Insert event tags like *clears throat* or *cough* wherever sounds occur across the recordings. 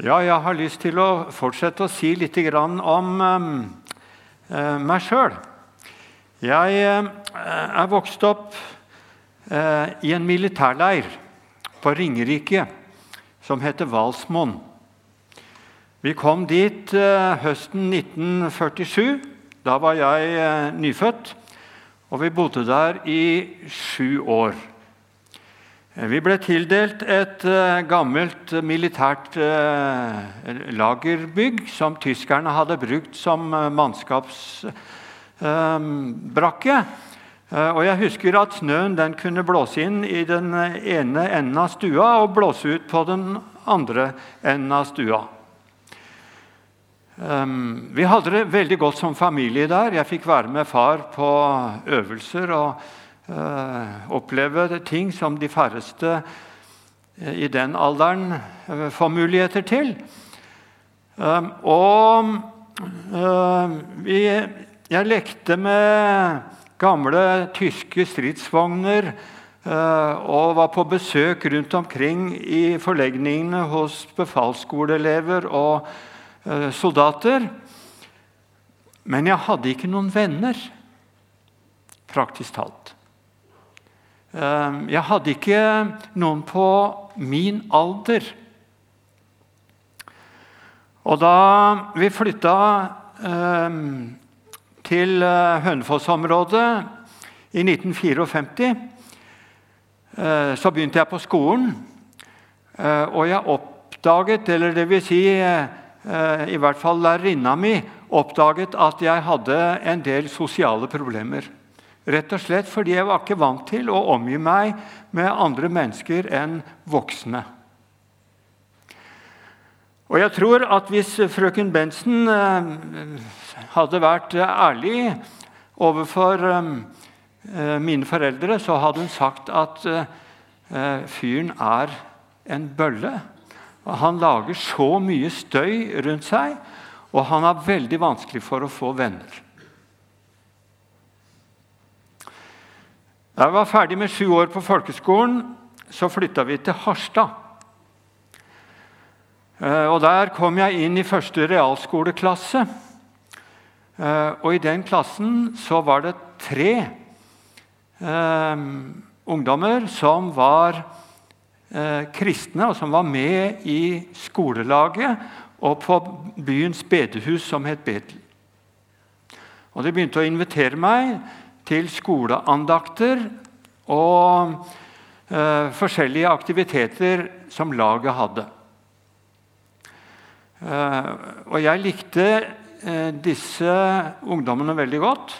Ja, jeg har lyst til å fortsette å si litt om uh, meg sjøl. Jeg uh, er vokst opp i en militærleir på Ringerike som heter Hvalsmoen. Vi kom dit høsten 1947. Da var jeg nyfødt. Og vi bodde der i sju år. Eh, vi ble tildelt et uh, gammelt militært uh, lagerbygg som tyskerne hadde brukt som mannskapsbrakke. og Jeg husker at snøen den kunne blåse inn i den ene enden av stua og blåse ut på den andre enden av stua. Vi hadde det veldig godt som familie der. Jeg fikk være med far på øvelser. og Eh, oppleve ting som de færreste eh, i den alderen eh, får muligheter til. Og vi, jeg lekte med gamle tyske stridsvogner og var på besøk rundt omkring i forlegningene hos befalsskoleelever og soldater. Men jeg hadde ikke noen venner, praktisk talt. Ehm, jeg hadde ikke noen på min alder. Og da vi flytta ehm, til eh, Hønefoss-området i 1954, eh, så begynte jeg på skolen. Eh, og jeg oppdaget, eller det vil si i hvert fall lærerinna mi, oppdaget at jeg hadde en del sosiale problemer. Rett og slett fordi jeg var ikke vant til å omgi meg med andre mennesker enn voksne. Og jeg tror at hvis frøken Bensen eh, hadde vært ærlig overfor eh, mine foreldre, så hadde hun sagt at eh, fyren er en bølle. Han lager så mye støy rundt seg, og han har veldig vanskelig for å få venner. Da jeg var ferdig med sju år på folkeskolen, så flytta vi til Harstad. Eh, og Der kom jeg inn i første realskoleklasse. Eh, og I den klassen så var det tre um, ungdommer som var kristne, og som var med i skolelaget og på byens bedehus som het Betel. Og De begynte å invitere meg til skoleandakter og eh, forskjellige aktiviteter som laget hadde. Eh, og jeg likte eh, disse ungdommene veldig godt.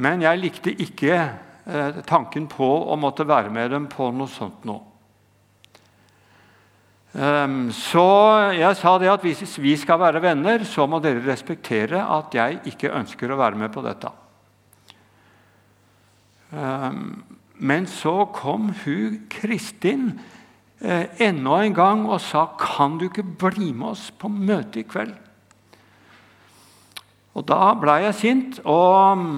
Men jeg likte ikke eh, tanken på å måtte være med dem på noe sånt nå. Um, så jeg sa det at hvis vi skal være venner, så må dere respektere at jeg ikke ønsker å være med på dette. Ehm, men så kom hun Kristin eh, enda en gang og sa kan du ikke bli med oss på møte i kveld. Og Da ble jeg sint og mm,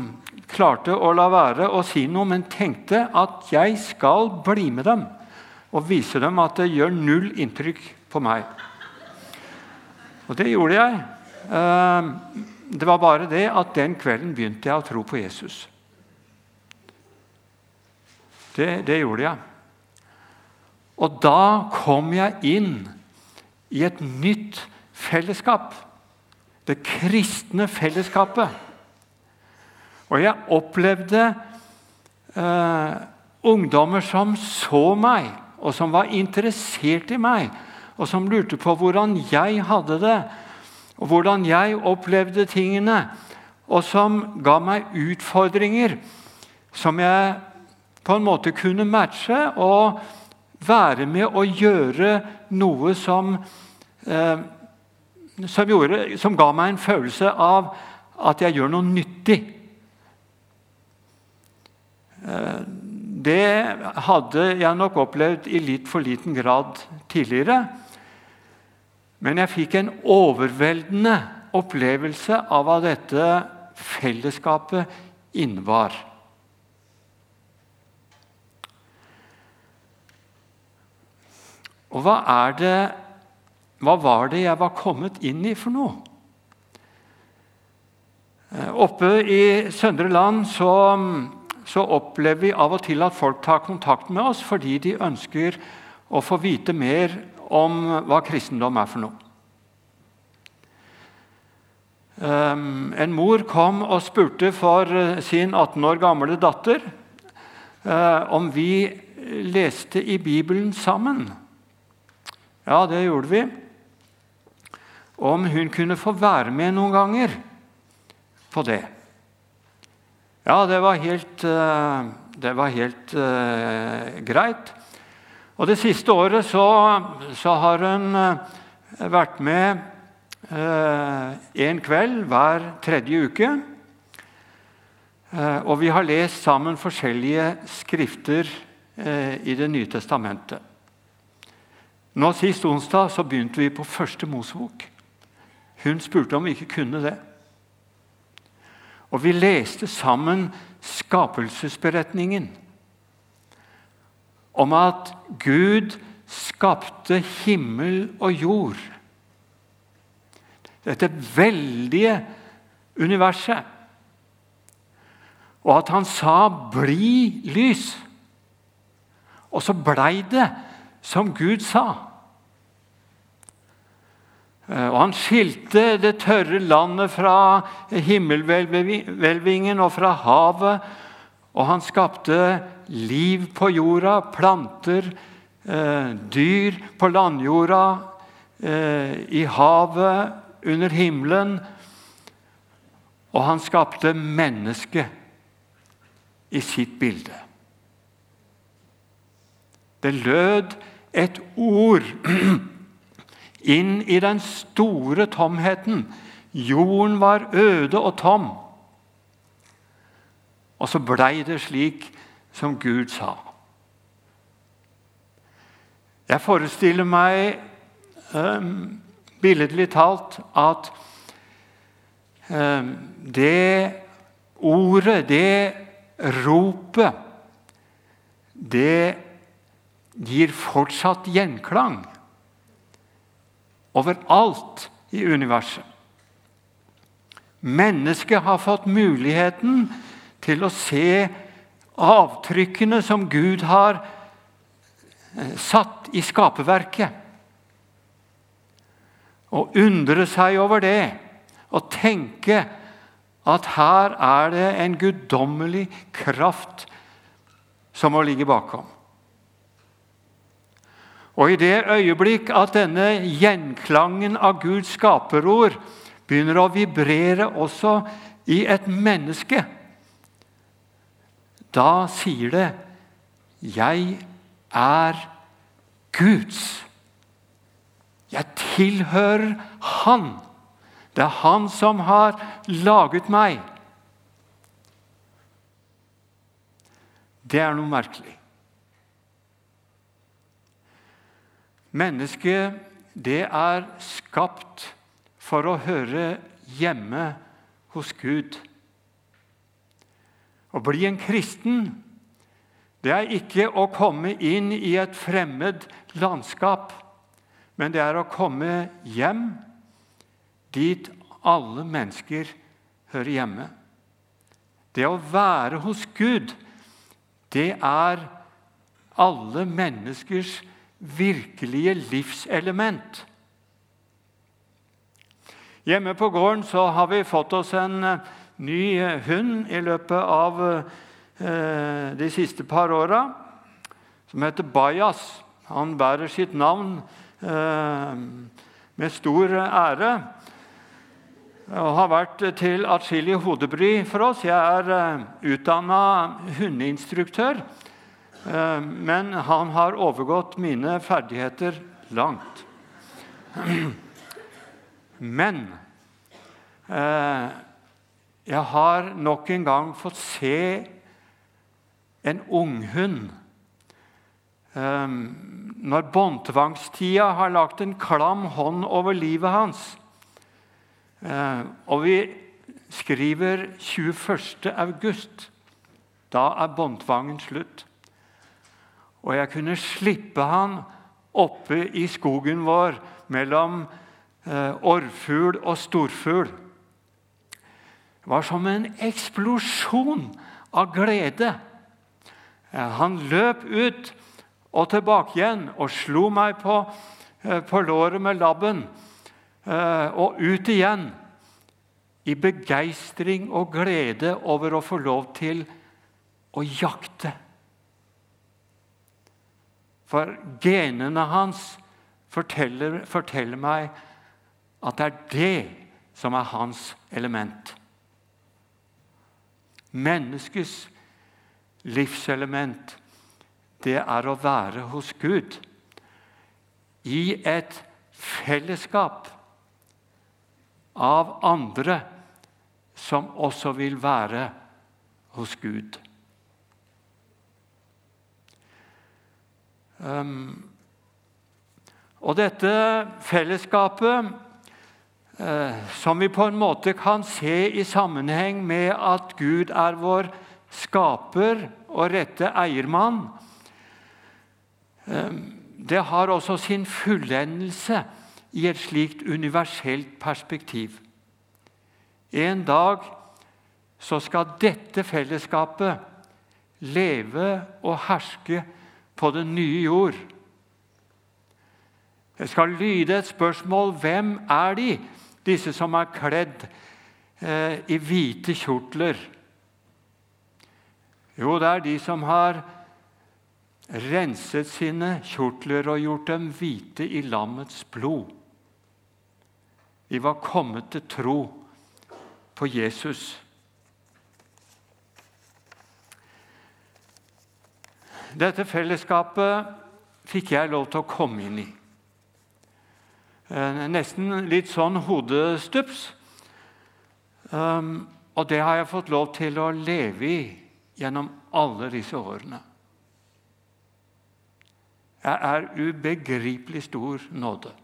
klarte å la være å si noe, men tenkte at jeg skal bli med dem og vise dem at det gjør null inntrykk på meg. Og det gjorde jeg. Ehm, det var bare det at den kvelden begynte jeg å tro på Jesus. Det, det gjorde jeg. Og da kom jeg inn i et nytt fellesskap. Det kristne fellesskapet. Og jeg opplevde eh, ungdommer som så meg, og som var interessert i meg, og som lurte på hvordan jeg hadde det, og hvordan jeg opplevde tingene, og som ga meg utfordringer som jeg på en måte kunne matche og være med å gjøre noe som, eh, som, gjorde, som ga meg en følelse av at jeg gjør noe nyttig. Eh, det hadde jeg nok opplevd i litt for liten grad tidligere. Men jeg fikk en overveldende opplevelse av hva dette fellesskapet innebar. Og hva er det hva var det jeg var kommet inn i for noe? Eh, oppe i Søndre Land så, så, opplever vi av og til at folk tar kontakt med oss fordi de ønsker å få vite mer om hva kristendom er for noe. Um, en mor kom og spurte for sin 18 år gamle datter uh, om vi leste i Bibelen sammen. Ja, det gjorde vi. Om hun kunne få være med noen ganger på det. Ja, det var helt, eh, det var helt uh, greit. Og Det siste året så, så har hun uh, vært med uh, en kveld hver tredje uke. og vi har lest sammen forskjellige skrifter i Det nye testamentet. Nå Sist onsdag så begynte vi på første Mosebok. Hun spurte om vi ikke kunne det. Og vi leste sammen skapelsesberetningen om at Gud skapte himmel og jord. Dette veldige universet. Og at han sa 'bli lys'. Og så blei det som Gud sa. Eh, og Han skilte det tørre landet fra himmelhvelvingen og fra havet. Og han skapte liv på jorda, planter, eh, dyr på landjorda, eh, i havet, under himmelen. Og han skapte mennesket i sitt bilde. Det lød et ord *clears throat* inn i den store tomheten. Jorden var øde og tom. Og så blei det slik som Gud sa. Jeg forestiller meg um, billedlig talt at um, det ordet, det ropet, det gir fortsatt gjenklang overalt i universet. Mennesket har fått muligheten til å se avtrykkene som Gud har eh, satt i skaperverket. Og undre seg over det og tenke at her er det en guddommelig kraft som må ligge bakom. Og i det øyeblikk at denne gjenklangen av Guds skaperord begynner å vibrere også i et menneske, da sier det 'Jeg er Guds'. Jeg tilhører Han. Det er Han som har laget meg. Det er noe merkelig. Mennesket det er skapt for å høre hjemme hos Gud. Å bli en kristen det er ikke å komme inn i et fremmed landskap, men det er å komme hjem dit alle mennesker hører hjemme. Det å være hos Gud, det er alle menneskers virkelige livselement. Hjemme på gården så har vi fått oss en eh, ny eh, hund i løpet av eh, de siste par åra, som heter Bajas. Han bærer sitt navn med stor ære og har vært til atskillig hodebry for oss. Jeg er utdanna hundeinstruktør. Eh, men han har overgått mine ferdigheter langt. *clears throat* Men eh, jeg har nok en gang fått se en unghund eh, Når båndtvangstida har lagt en klam hånd over livet hans, og vi skriver 21. august, da er båndtvangen slutt. Og jeg kunne slippe han oppe i skogen vår mellom eh, orrfugl og storfugl. Det var som en eksplosjon av glede. Han løp ut og tilbake igjen og slo meg på, eh, på låret med labben. Eh, og ut igjen i begeistring og glede over å få lov til å jakte. For genene hans forteller, forteller meg at det er det som er hans element. Menneskets livselement, det er å være hos Gud. I et fellesskap av andre som også vil være hos Gud. Og dette fellesskapet, eh, som vi på en måte kan se i sammenheng med at Gud er vår skaper og rette eiermann, eh, det har også sin fullendelse i et slikt universelt perspektiv. En dag så skal dette fellesskapet leve og herske på den nye jord. Det skal lyde et spørsmål hvem er de, disse som er kledd eh, i hvite kjortler? Jo, det er de som har renset sine kjortler og gjort dem hvite i lammets blod. De var kommet til tro på Jesus. Dette fellesskapet fikk jeg lov til å komme inn i. Eh, nesten litt sånn hodestups. Um, og det har jeg fått lov til å leve i gjennom alle disse årene. Jeg er ubegripelig stor nåde.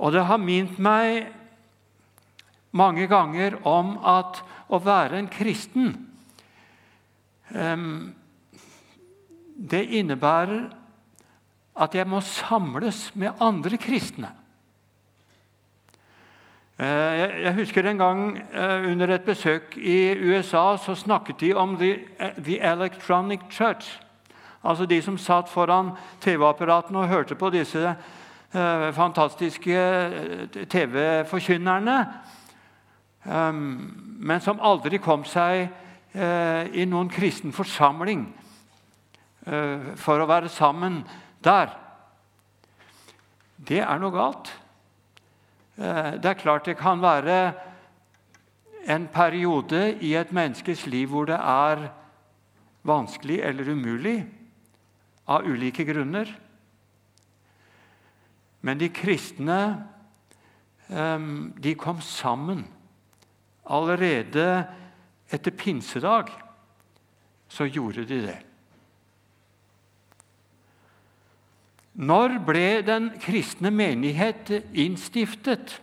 Og det har mint meg mange ganger om at å være en kristen Det innebærer at jeg må samles med andre kristne. Eh, jeg husker en gang eh, under et besøk i USA så snakket de om The, the Electronic Church. Altså de som satt foran TV-apparatene og hørte på disse Eh, fantastiske eh, TV-forkynnerne, eh, men som aldri kom seg i noen kristen forsamling for å være sammen der. Det er noe galt. Det er klart det kan være en periode i et menneskes liv hvor det er vanskelig eller umulig av ulike grunner. Men de kristne de kom sammen. Allerede etter pinsedag så gjorde de det. Når ble den kristne menighet innstiftet?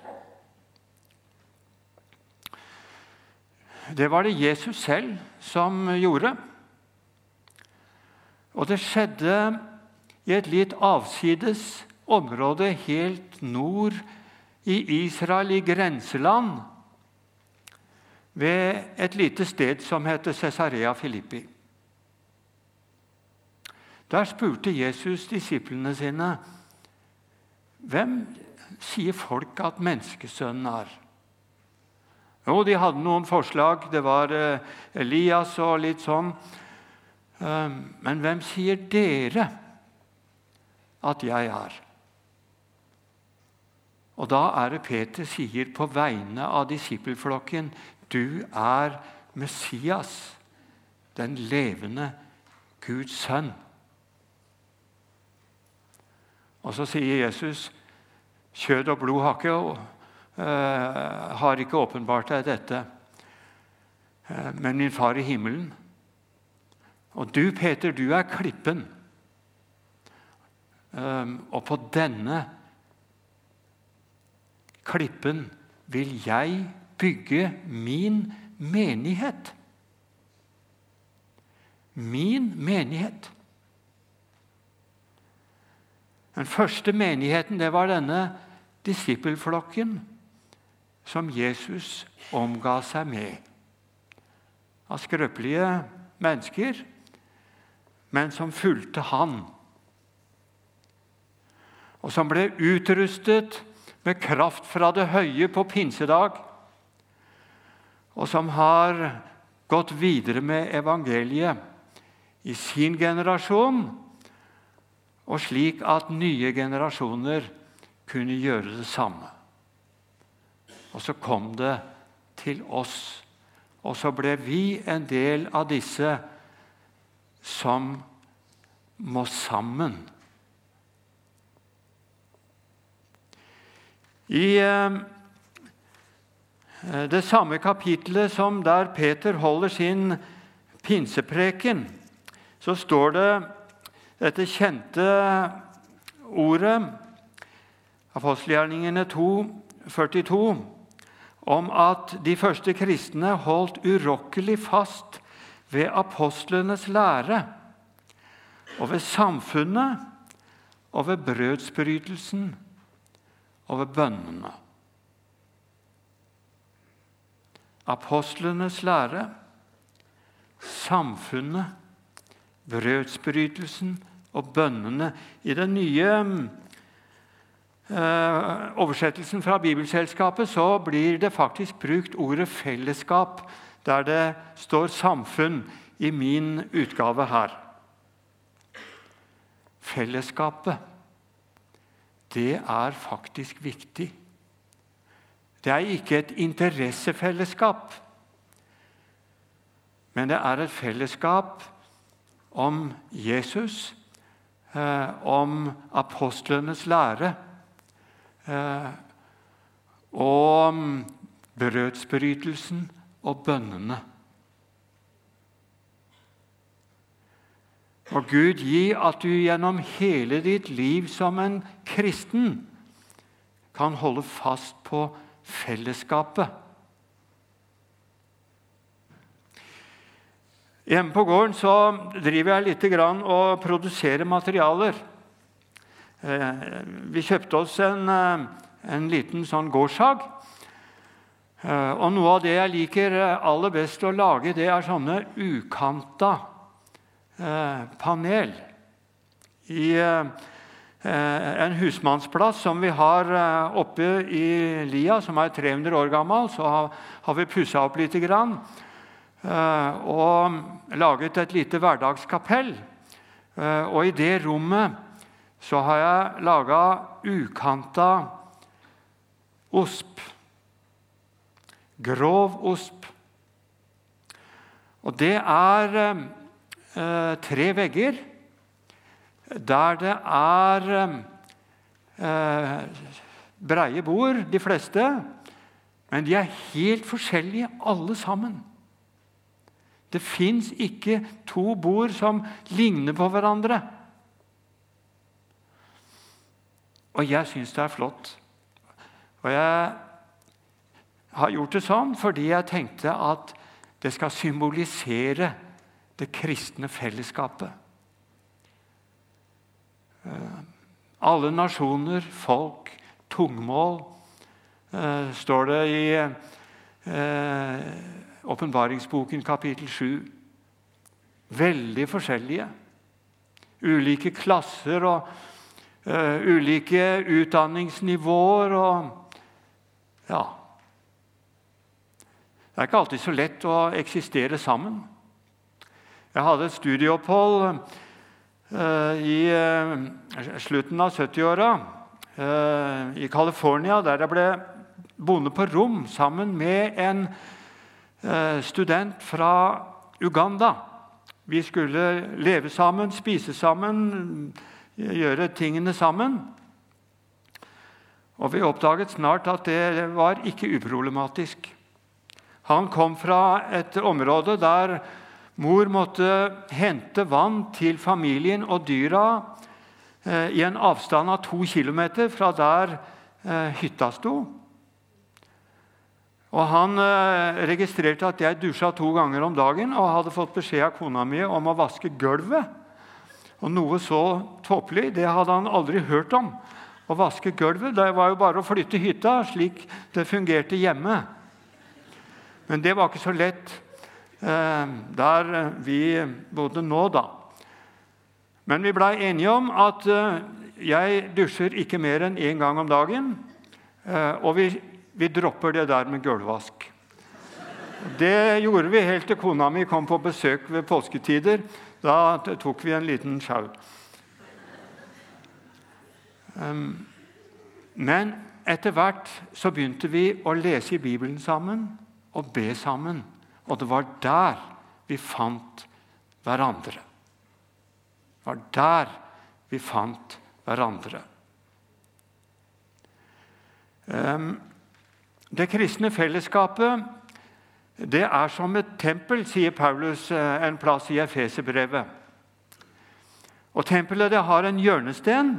Det var det Jesus selv som gjorde. Og det skjedde i et litt avsides område helt nord i Israel, i grenseland, ved et lite sted som heter Cesarea Filippi. Der spurte Jesus disiplene sine hvem sier folk at menneskesønnen er. Jo, de hadde noen forslag. Det var eh, Elias og litt sånn. Eh, men hvem sier dere at jeg er? Og Da er det Peter sier på vegne av disippelflokken du er Messias, den levende Guds sønn. Og Så sier Jesus kjød og blod har ikke, uh, har ikke åpenbart deg dette, uh, men min far i himmelen. Og du, Peter, du er klippen. Um, og på denne klippen vil jeg bygge min menighet. Min menighet. Den første menigheten det var denne disippelflokken som Jesus omga seg med. Av skrøpelige mennesker, men som fulgte han. Og som ble utrustet med kraft fra det høye på pinsedag. Og som har gått videre med evangeliet i sin generasjon, og slik at nye generasjoner kunne gjøre det samme. Og så kom det til oss, og så ble vi en del av disse som må sammen. I eh, det samme kapitlet som der Peter holder sin pinsepreken, så står det dette kjente ordet, apostelgjerningene 2, 42, om at de første kristne holdt urokkelig fast ved apostlenes lære og ved samfunnet og ved brødsbrytelsen og ved bønnene. Apostlenes lære, samfunnet brødsbrytelsen og bønnene. I den nye eh, oversettelsen fra Bibelselskapet så blir det faktisk brukt ordet 'fellesskap', der det står 'samfunn' i min utgave her. Fellesskapet, det er faktisk viktig. Det er ikke et interessefellesskap, men det er et fellesskap om Jesus, eh, om apostlenes lære eh, og brødsbrytelsen og bønnene. Og Gud gi at du gjennom hele ditt liv som en kristen kan holde fast på fellesskapet Hjemme på gården så driver jeg litt og produserer materialer. Eh, vi kjøpte oss en, eh, en liten sånn gårdshag. Eh, og noe av det jeg liker aller best å lage, det er sånne ukanta panel. I en husmannsplass som vi har oppe i lia, som er 300 år gammel, så har vi pussa opp lite grann. Eh, og laget et lite hverdagskapell. Eh, og i det rommet så har jeg laga ukanta osp. Grov osp. Og det er eh, tre vegger der det er eh, breie bord, de fleste. Men de er helt forskjellige, alle sammen. Det fins ikke to bord som ligner på hverandre. Og jeg syns det er flott. Og jeg har gjort det sånn fordi jeg tenkte at det skal symbolisere det kristne fellesskapet. Eh, alle nasjoner, folk, tungmål, eh, står det i eh, åpenbaringsboken kapittel 7. Veldig forskjellige. Ulike klasser og ulike utdanningsnivåer og Ja. Det er ikke alltid så lett å eksistere sammen. Jeg hadde et studieopphold i uh, slutten av 70-åra i California, der jeg ble bonde på rom sammen med en Eh, student fra Uganda. Vi skulle leve sammen, spise sammen, gjøre tingene sammen. Og Vi oppdaget snart at det var ikke uproblematisk. Han kom fra et område der mor måtte hente vann til familien og dyra eh, i en avstand av to kilometer fra der eh, hytta sto. Og Han eh, registrerte at jeg dusja to ganger om dagen og hadde fått beskjed av kona mi om å vaske gulvet. Og Noe så tåpelig det hadde han aldri hørt om. Å vaske gulvet det var jo bare å flytte hytta, slik det fungerte hjemme. Men det var ikke så lett der vi bodde nå, da. Men vi blei enige om at eh, jeg dusjer ikke mer enn én gang om dagen. Eh, og vi, vi dropper det der med gulvvask. Det gjorde vi helt til kona mi kom på besøk ved påsketider. Da tok vi en liten sjau. Ehm, men etter hvert så begynte vi å lese i Bibelen sammen og be sammen. Og det var der vi fant hverandre. Det var der vi fant hverandre. Det kristne fellesskapet det er som et tempel, sier Paulus eh, en plass i Efeserbrevet. Og Tempelet det har en hjørnesten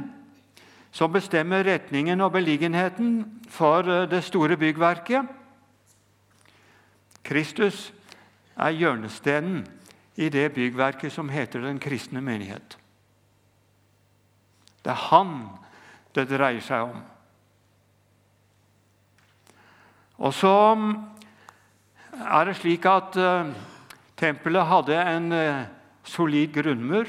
som bestemmer retningen og beliggenheten for eh, det store byggverket. Kristus er hjørnestenen i det byggverket som heter den kristne menighet. Det er han det dreier seg om. Og så er det slik at uh, tempelet hadde en uh, solid grunnmur.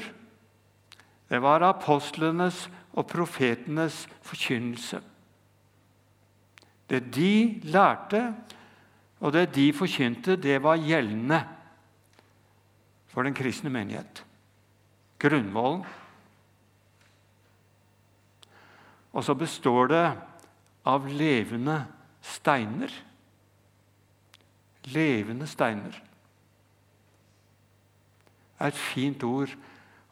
Det var apostlenes og profetenes forkynnelse. Det de lærte, og det de forkynte, det var gjeldende for den kristne menighet. Grunnvollen. Og så består det av levende steiner. Levende steiner. Det er et fint ord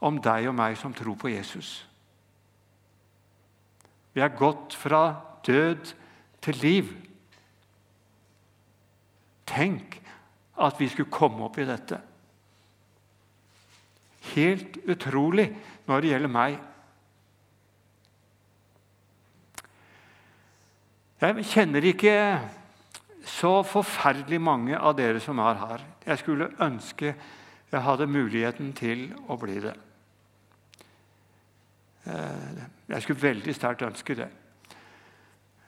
om deg og meg som tror på Jesus. Vi er gått fra død til liv. Tenk at vi skulle komme opp i dette. Helt utrolig når det gjelder meg. Jeg kjenner ikke så forferdelig mange av dere som er her. Jeg skulle ønske jeg hadde muligheten til å bli det. Eh, jeg skulle veldig sterkt ønske det.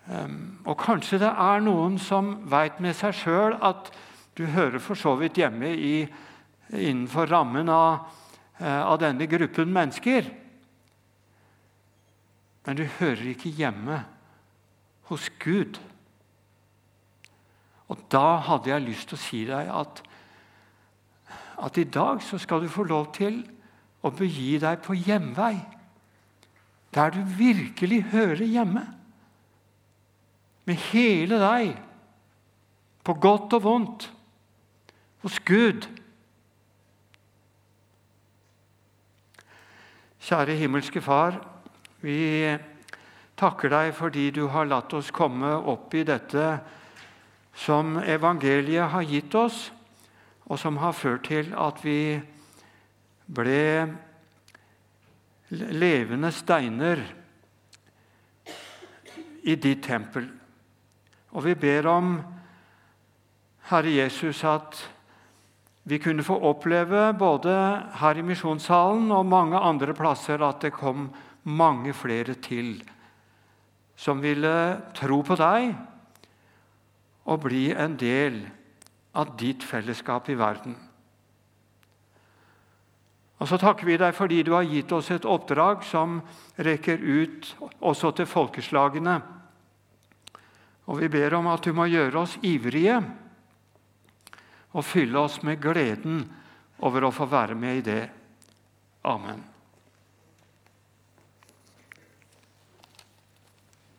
Og kanskje det er noen som veit med seg sjøl at du hører for så vidt hjemme i, innenfor rammen av, eh, av denne gruppen mennesker. Men du hører ikke hjemme hos Gud. Og da hadde jeg lyst til å si deg at, at i dag så skal du få lov til å begi deg på hjemvei. Der du virkelig hører hjemme. Med hele deg. På godt og vondt. Hos Gud. Kjære himmelske Far. Vi takker deg fordi du har latt oss komme opp i dette som evangeliet har gitt oss, og som har ført til at vi ble levende steiner i ditt tempel. Og vi ber om, Herre Jesus, at vi kunne få oppleve både her i misjonssalen og mange andre plasser at det kom mange flere til som ville tro på deg og bli en del av ditt fellesskap i verden. Og så takker vi deg fordi du har gitt oss et oppdrag som rekker ut også til folkeslagene. Og vi ber om at du må gjøre oss ivrige og fylle oss med gleden over å få være med i det. Amen.